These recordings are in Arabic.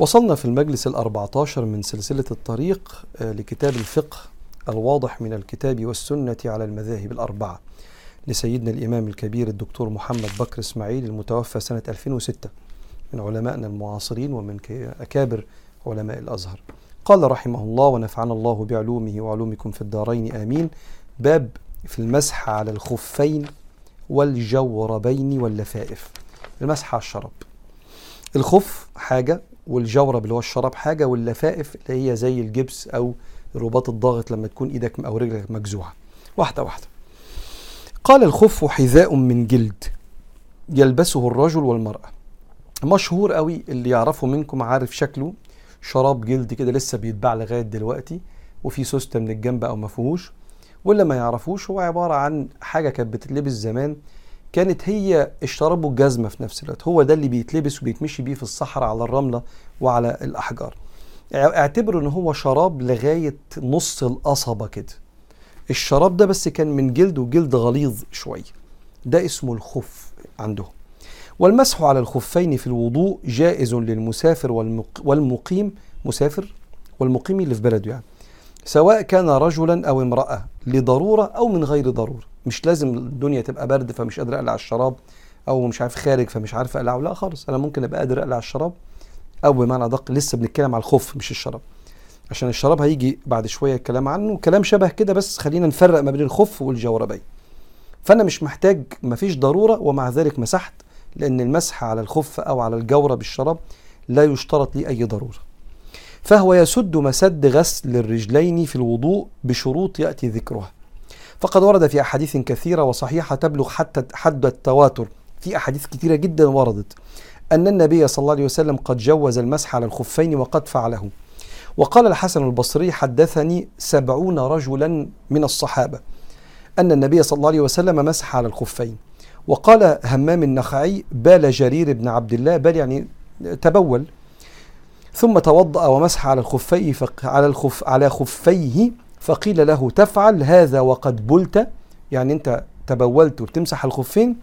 وصلنا في المجلس الأربعة عشر من سلسلة الطريق آه، لكتاب الفقه الواضح من الكتاب والسنة على المذاهب الأربعة لسيدنا الإمام الكبير الدكتور محمد بكر إسماعيل المتوفى سنة 2006 من علمائنا المعاصرين ومن أكابر علماء الأزهر. قال رحمه الله ونفعنا الله بعلومه وعلومكم في الدارين آمين. باب في المسح على الخفين والجوربين واللفائف. المسح على الشراب الخف حاجة والجورب اللي هو الشراب حاجة واللفائف اللي هي زي الجبس أو الرباط الضاغط لما تكون إيدك أو رجلك مجزوعة واحدة واحدة. قال الخف حذاء من جلد. يلبسه الرجل والمرأة. مشهور قوي اللي يعرفه منكم عارف شكله؟ شراب جلد كده لسه بيتباع لغاية دلوقتي وفي سوستة من الجنب أو ما فيهوش. واللي ما يعرفوش هو عبارة عن حاجة كانت بتتلبس زمان كانت هي الشراب والجزمة في نفس الوقت. هو ده اللي بيتلبس وبيتمشي بيه في الصحراء على الرملة وعلى الأحجار. اعتبروا إن هو شراب لغاية نص القصبة كده. الشراب ده بس كان من جلد وجلد غليظ شوية. ده اسمه الخف عندهم. والمسح على الخفين في الوضوء جائز للمسافر والمق- والمقيم مسافر والمقيم اللي في بلده يعني. سواء كان رجلا أو امرأة لضرورة أو من غير ضرورة. مش لازم الدنيا تبقى برد فمش قادر أقلع الشراب أو مش عارف خارج فمش عارف أقلعه. لا خالص أنا ممكن أبقى قادر أقلع الشراب أو بمعنى أدق لسه بنتكلم على الخف مش الشراب. عشان الشراب هيجي بعد شوية الكلام عنه كلام شبه كده بس خلينا نفرق ما بين الخف والجوربين فأنا مش محتاج مفيش ضرورة ومع ذلك مسحت لأن المسح على الخف أو على الجورب الشراب لا يشترط لي أي ضرورة. فهو يسد مسد غسل الرجلين في الوضوء بشروط يأتي ذكرها. فقد ورد في أحاديث كثيرة وصحيحة تبلغ حتى حد التواتر. في أحاديث كثيرة جدا وردت. أن النبي صلى الله عليه وسلم قد جوز المسح على الخفين وقد فعله. وقال الحسن البصري حدثني سبعون رجلا من الصحابة. أن النبي صلى الله عليه وسلم مسح على الخفين. وقال همام النخعي بال جرير بن عبد الله بال يعني تبول. ثم توضأ ومسح على الخفي فق على الخف على خفيه. فقيل له تفعل هذا وقد بلت. يعني انت تبولت وبتمسح الخفين.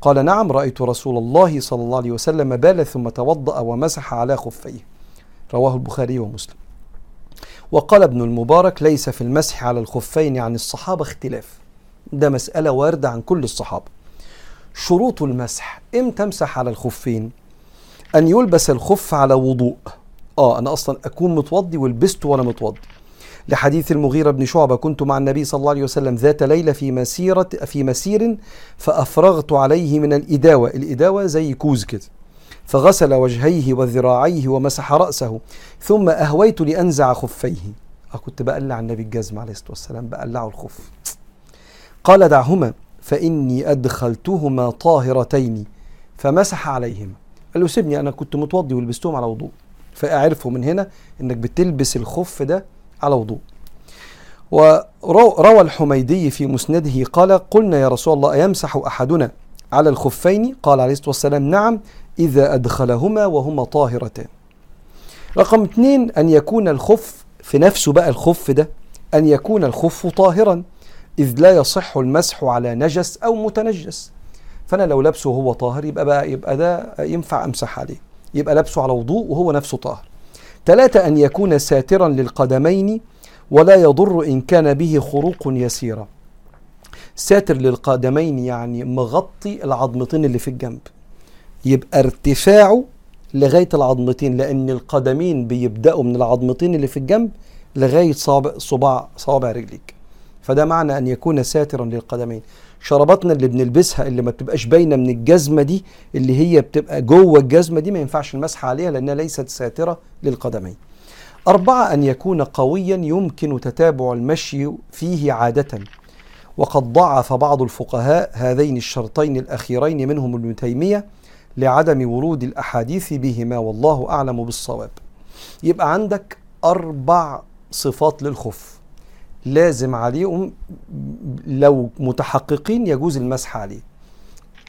قال نعم رأيت رسول الله صلى الله عليه وسلم بال ثم توضأ ومسح على خفيه. رواه البخاري ومسلم. وقال ابن المبارك ليس في المسح على الخفين عن الصحابة اختلاف. ده مسألة واردة عن كل الصحابة. شروط المسح إمتى امسح على الخفين؟ أن يلبس الخف على وضوء. آه أنا أصلا أكون متوضي ولبسته وأنا متوضي. لحديث المغيرة بن شعبة كنت مع النبي صلى الله عليه وسلم ذات ليلة في مسيرة في مسير فأفرغت عليه من الإداوة الإداوة زي كوز كده. فغسل وجهيه وذراعيه ومسح رأسه ثم أهويت لأنزع خفيه. آه كنت بقلع النبي الجزم عليه الصلاة والسلام بقلعه الخف. قال دعهما فإني أدخلتهما طاهرتين. فمسح عليهما. قال له سيبني أنا كنت متوضي ولبستهم على وضوء فأعرفوا من هنا إنك بتلبس الخف ده على وضوء. وروى الحميدي في مسنده قال قلنا يا رسول الله أيمسح أحدنا على الخفين؟ قال عليه الصلاة والسلام نعم إذا أدخلهما وهما طاهرتان. رقم اثنين أن يكون الخف في نفسه بقى الخف ده أن يكون الخف طاهرا إذ لا يصح المسح على نجس أو متنجس. فأنا لو لابسه وهو طاهر يبقى بقى يبقى ده ينفع أمسح عليه. يبقى لابسه على وضوء وهو نفسه طاهر. ثلاثة أن يكون ساترا للقدمين ولا يضر إن كان به خروق يسيرة ساتر للقدمين يعني مغطي العظمتين اللي في الجنب. يبقى ارتفاعه لغاية العظمتين لأن القدمين بيبدأوا من العظمتين اللي في الجنب لغاية صابع صباع صوابع رجليك. فده معنى أن يكون ساترا للقدمين. شراباتنا اللي بنلبسها اللي ما بتبقاش باينة من الجزمة دي اللي هي بتبقى جوه الجزمة دي ما ينفعش المسح عليها لأنها ليست ساترة للقدمين. أربعة أن يكون قويا يمكن تتابع المشي فيه عادة. وقد ضعف بعض الفقهاء هذين الشرطين الأخيرين منهم ابن تيمية لعدم ورود الأحاديث بهما والله أعلم بالصواب. يبقى عندك أربع صفات للخف. لازم عليهم لو متحققين يجوز المسح عليه.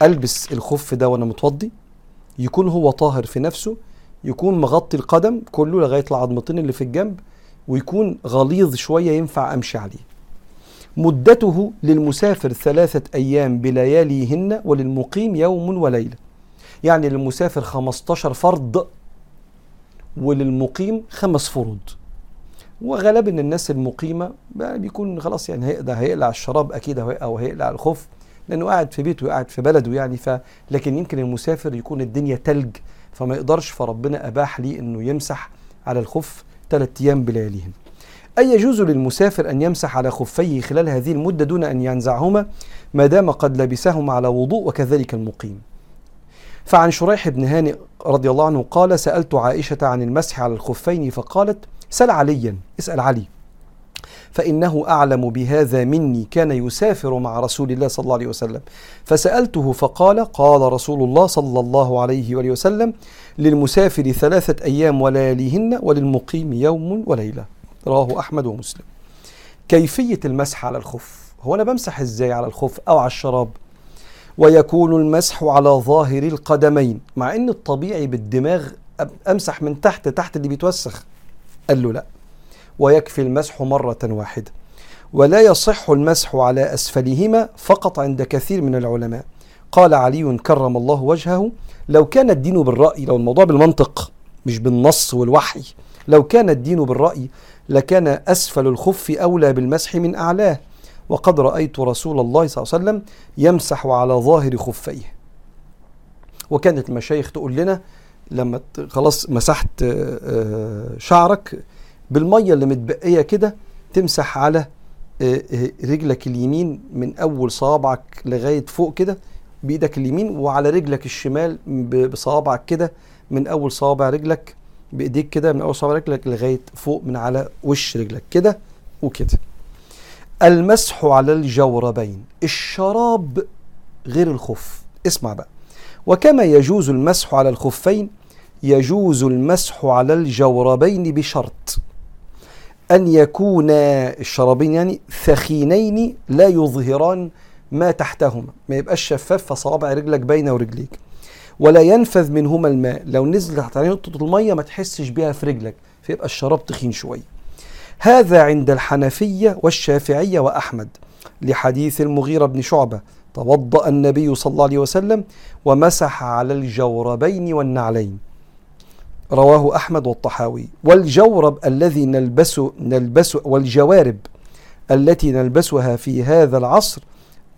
ألبس الخف ده وأنا متوضي يكون هو طاهر في نفسه يكون مغطي القدم كله لغاية العظمتين اللي في الجنب ويكون غليظ شوية ينفع أمشي عليه. مدته للمسافر ثلاثة أيام بلياليهن وللمقيم يوم وليلة. يعني للمسافر 15 فرض وللمقيم خمس فروض. وغالبا الناس المقيمة بيكون خلاص يعني هيقدر هيقلع الشراب أكيد أو هيقلع الخف لأنه قاعد في بيته قاعد في بلده يعني ف لكن يمكن المسافر يكون الدنيا تلج فما يقدرش فربنا أباح لي إنه يمسح على الخف ثلاث أيام بلياليهم. أي يجوز للمسافر أن يمسح على خفيه خلال هذه المدة دون أن ينزعهما ما دام قد لبسهما على وضوء وكذلك المقيم. فعن شريح بن هانئ رضي الله عنه قال سألت عائشة عن المسح على الخفين فقالت سل عليا اسأل علي. فإنه أعلم بهذا مني كان يسافر مع رسول الله صلى الله عليه وسلم. فسألته فقال قال رسول الله صلى الله عليه وسلم للمسافر ثلاثة أيام ولياليهن وللمقيم يوم وليلة. رواه أحمد ومسلم. كيفية المسح على الخف؟ هو أنا بمسح إزاي على الخف أو على الشراب؟ ويكون المسح على ظاهر القدمين مع إن الطبيعي بالدماغ أمسح من تحت تحت اللي بيتوسخ. قال له لا. ويكفي المسح مرة واحدة. ولا يصح المسح على أسفلهما فقط عند كثير من العلماء. قال علي كرم الله وجهه لو كان الدين بالرأي لو الموضوع بالمنطق مش بالنص والوحي لو كان الدين بالرأي لكان أسفل الخف أولى بالمسح من أعلاه. وقد رأيت رسول الله صلى الله عليه وسلم يمسح على ظاهر خفيه. وكانت المشايخ تقول لنا لما خلاص مسحت شعرك بالمية اللي متبقية كده تمسح على رجلك اليمين من أول صوابعك لغاية فوق كده بإيدك اليمين وعلى رجلك الشمال بصوابعك كده من أول صوابع رجلك بإيديك كده من أول صوابع رجلك لغاية فوق من على وش رجلك كده وكده. المسح على الجوربين الشراب غير الخف. اسمع بقى. وكما يجوز المسح على الخفين يجوز المسح على الجوربين بشرط أن يكونا الشرابين يعني ثخينين لا يظهران ما تحتهما. ما يبقاش شفاف فصوابع رجلك باينة ورجليك. ولا ينفذ منهما الماء. لو نزل تحت نقطة المية ما تحسش بيها في رجلك فيبقى الشراب تخين شوية. هذا عند الحنفية والشافعية وأحمد. لحديث المغيرة بن شعبة. توضأ النبي صلى الله عليه وسلم ومسح على الجوربين والنعلين. رواه أحمد والطحاوي. والجورب الذي نلبس نلبس والجوارب التي نلبسها في هذا العصر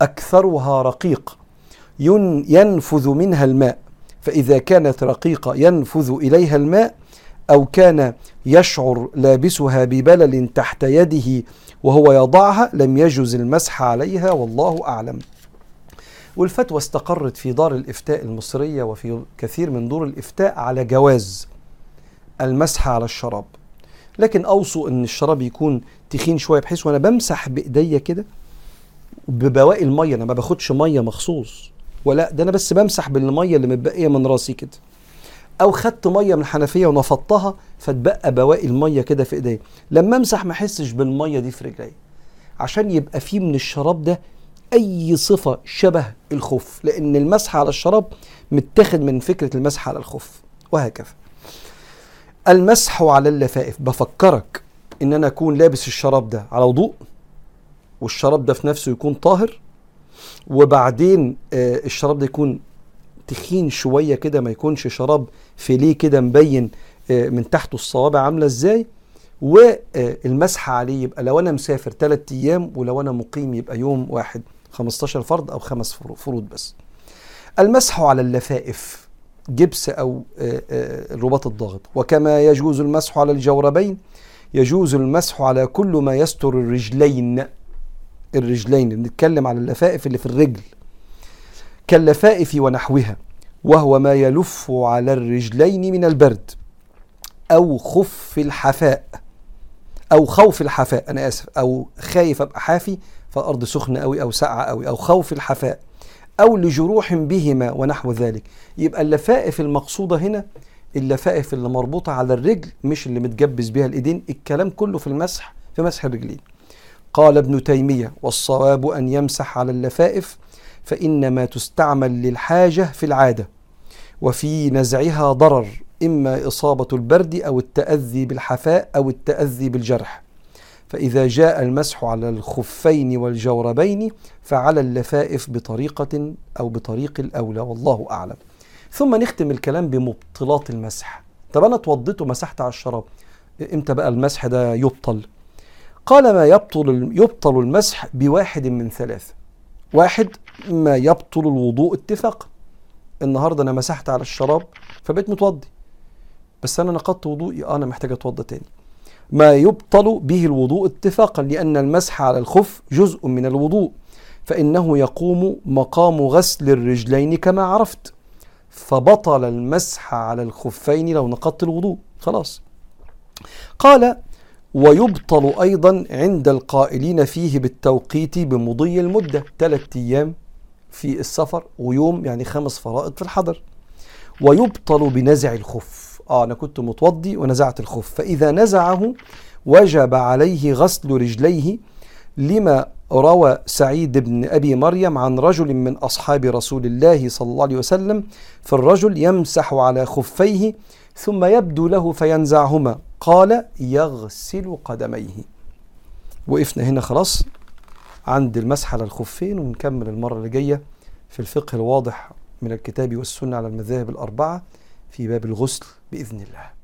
أكثرها رقيق ينفذ منها الماء. فإذا كانت رقيقة ينفذ إليها الماء أو كان يشعر لابسها ببلل تحت يده وهو يضعها لم يجز المسح عليها والله أعلم. والفتوى استقرت في دار الإفتاء المصرية وفي كثير من دور الإفتاء على جواز. المسح على الشراب. لكن أوصوا أن الشراب يكون تخين شوية بحيث وأنا بمسح بإيديا كده ببواقي المية أنا ما باخدش مية مخصوص. ولا ده أنا بس بمسح بالمية اللي متبقية من راسي كده. أو خدت مية من الحنفية ونفضتها فتبقى بواقي المية كده في إيديا. لما أمسح ما أحسش بالمية دي في رجلي. عشان يبقى فيه من الشراب ده أي صفة شبه الخف لأن المسح على الشراب متاخد من فكرة المسح على الخف وهكذا. المسح على اللفائف. بفكرك إن أنا أكون لابس الشراب ده على وضوء والشراب ده في نفسه يكون طاهر وبعدين آه الشراب ده يكون تخين شوية كده ما يكونش شراب فيليه كده مبين آه من تحته الصوابع عاملة إزاي والمسح عليه يبقى لو أنا مسافر ثلاث أيام ولو أنا مقيم يبقى يوم واحد 15 فرد أو خمس فروض بس. المسح على اللفائف جبس أو الرباط الضاغط وكما يجوز المسح على الجوربين يجوز المسح على كل ما يستر الرجلين. الرجلين بنتكلم على اللفائف اللي في الرجل كاللفائف ونحوها وهو ما يلف على الرجلين من البرد أو خف الحفاء أو خوف الحفاء. أنا آسف أو خايف أبقى حافي فالأرض سخنة قوي أو ساقعة قوي أو خوف الحفاء. أو لجروح بهما ونحو ذلك. يبقى اللفائف المقصودة هنا اللفائف اللي مربوطة على الرجل مش اللي متجبس بها الإيدين الكلام كله في المسح في مسح الرجلين. قال ابن تيمية والصواب أن يمسح على اللفائف فإنما تستعمل للحاجة في العادة وفي نزعها ضرر إما إصابة البرد أو التأذي بالحفاء أو التأذي بالجرح. فإذا جاء المسح على الخفين والجوربين فعلى اللفائف بطريقة أو بطريق الأولى والله أعلم. ثم نختم الكلام بمبطلات المسح. طب أنا اتوضيت ومسحت على الشراب إمتى بقى المسح ده يبطل؟ قال ما يبطل يبطل المسح بواحد من ثلاث. واحد ما يبطل الوضوء اتفاقا. النهارده أنا مسحت على الشراب فبقيت متوضي. بس أنا نقضت وضوئي آه أنا محتاج أتوضى تاني. ما يبطل به الوضوء اتفاقا لأن المسح على الخف جزء من الوضوء. فإنه يقوم مقام غسل الرجلين كما عرفت. فبطل المسح على الخفين لو نقضت الوضوء. خلاص. قال ويبطل أيضا عند القائلين فيه بالتوقيت بمضي المدة ثلاثة أيام في السفر ويوم يعني خمس فرائض في الحضر. ويبطل بنزع الخف. آه أنا كنت متوضي ونزعت الخف. فإذا نزعه وجب عليه غسل رجليه لما روى سعيد بن أبي مريم عن رجل من أصحاب رسول الله صلى الله عليه وسلم في الرجل يمسح على خفيه ثم يبدو له فينزعهما. قال يغسل قدميه. وقفنا هنا خلاص عند المسح على الخفين ونكمل المرة اللي جاية في الفقه الواضح من الكتاب والسنة على المذاهب الأربعة. في باب الغسل بإذن الله.